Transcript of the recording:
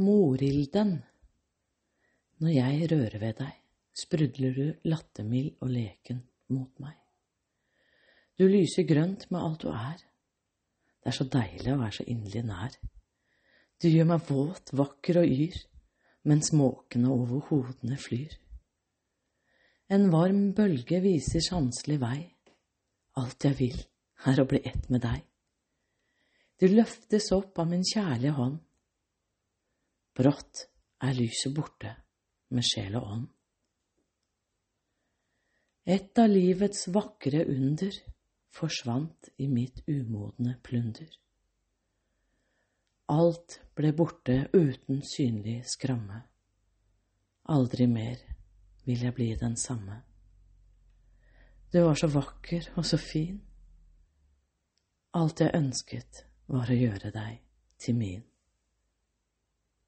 Morilden. Når jeg rører ved deg, sprudler du lattermild og leken mot meg. Du lyser grønt med alt du er. Det er så deilig å være så inderlig nær. Du gjør meg våt, vakker og yr, mens måkene over hodene flyr. En varm bølge viser sanselig vei. Alt jeg vil, er å bli ett med deg. Du løftes opp av min kjærlige hånd. Brått er lyset borte med sjel og ånd. Et av livets vakre under forsvant i mitt umodne plunder. Alt ble borte uten synlig skramme. Aldri mer vil jeg bli den samme. Du var så vakker og så fin. Alt jeg ønsket, var å gjøre deg til min.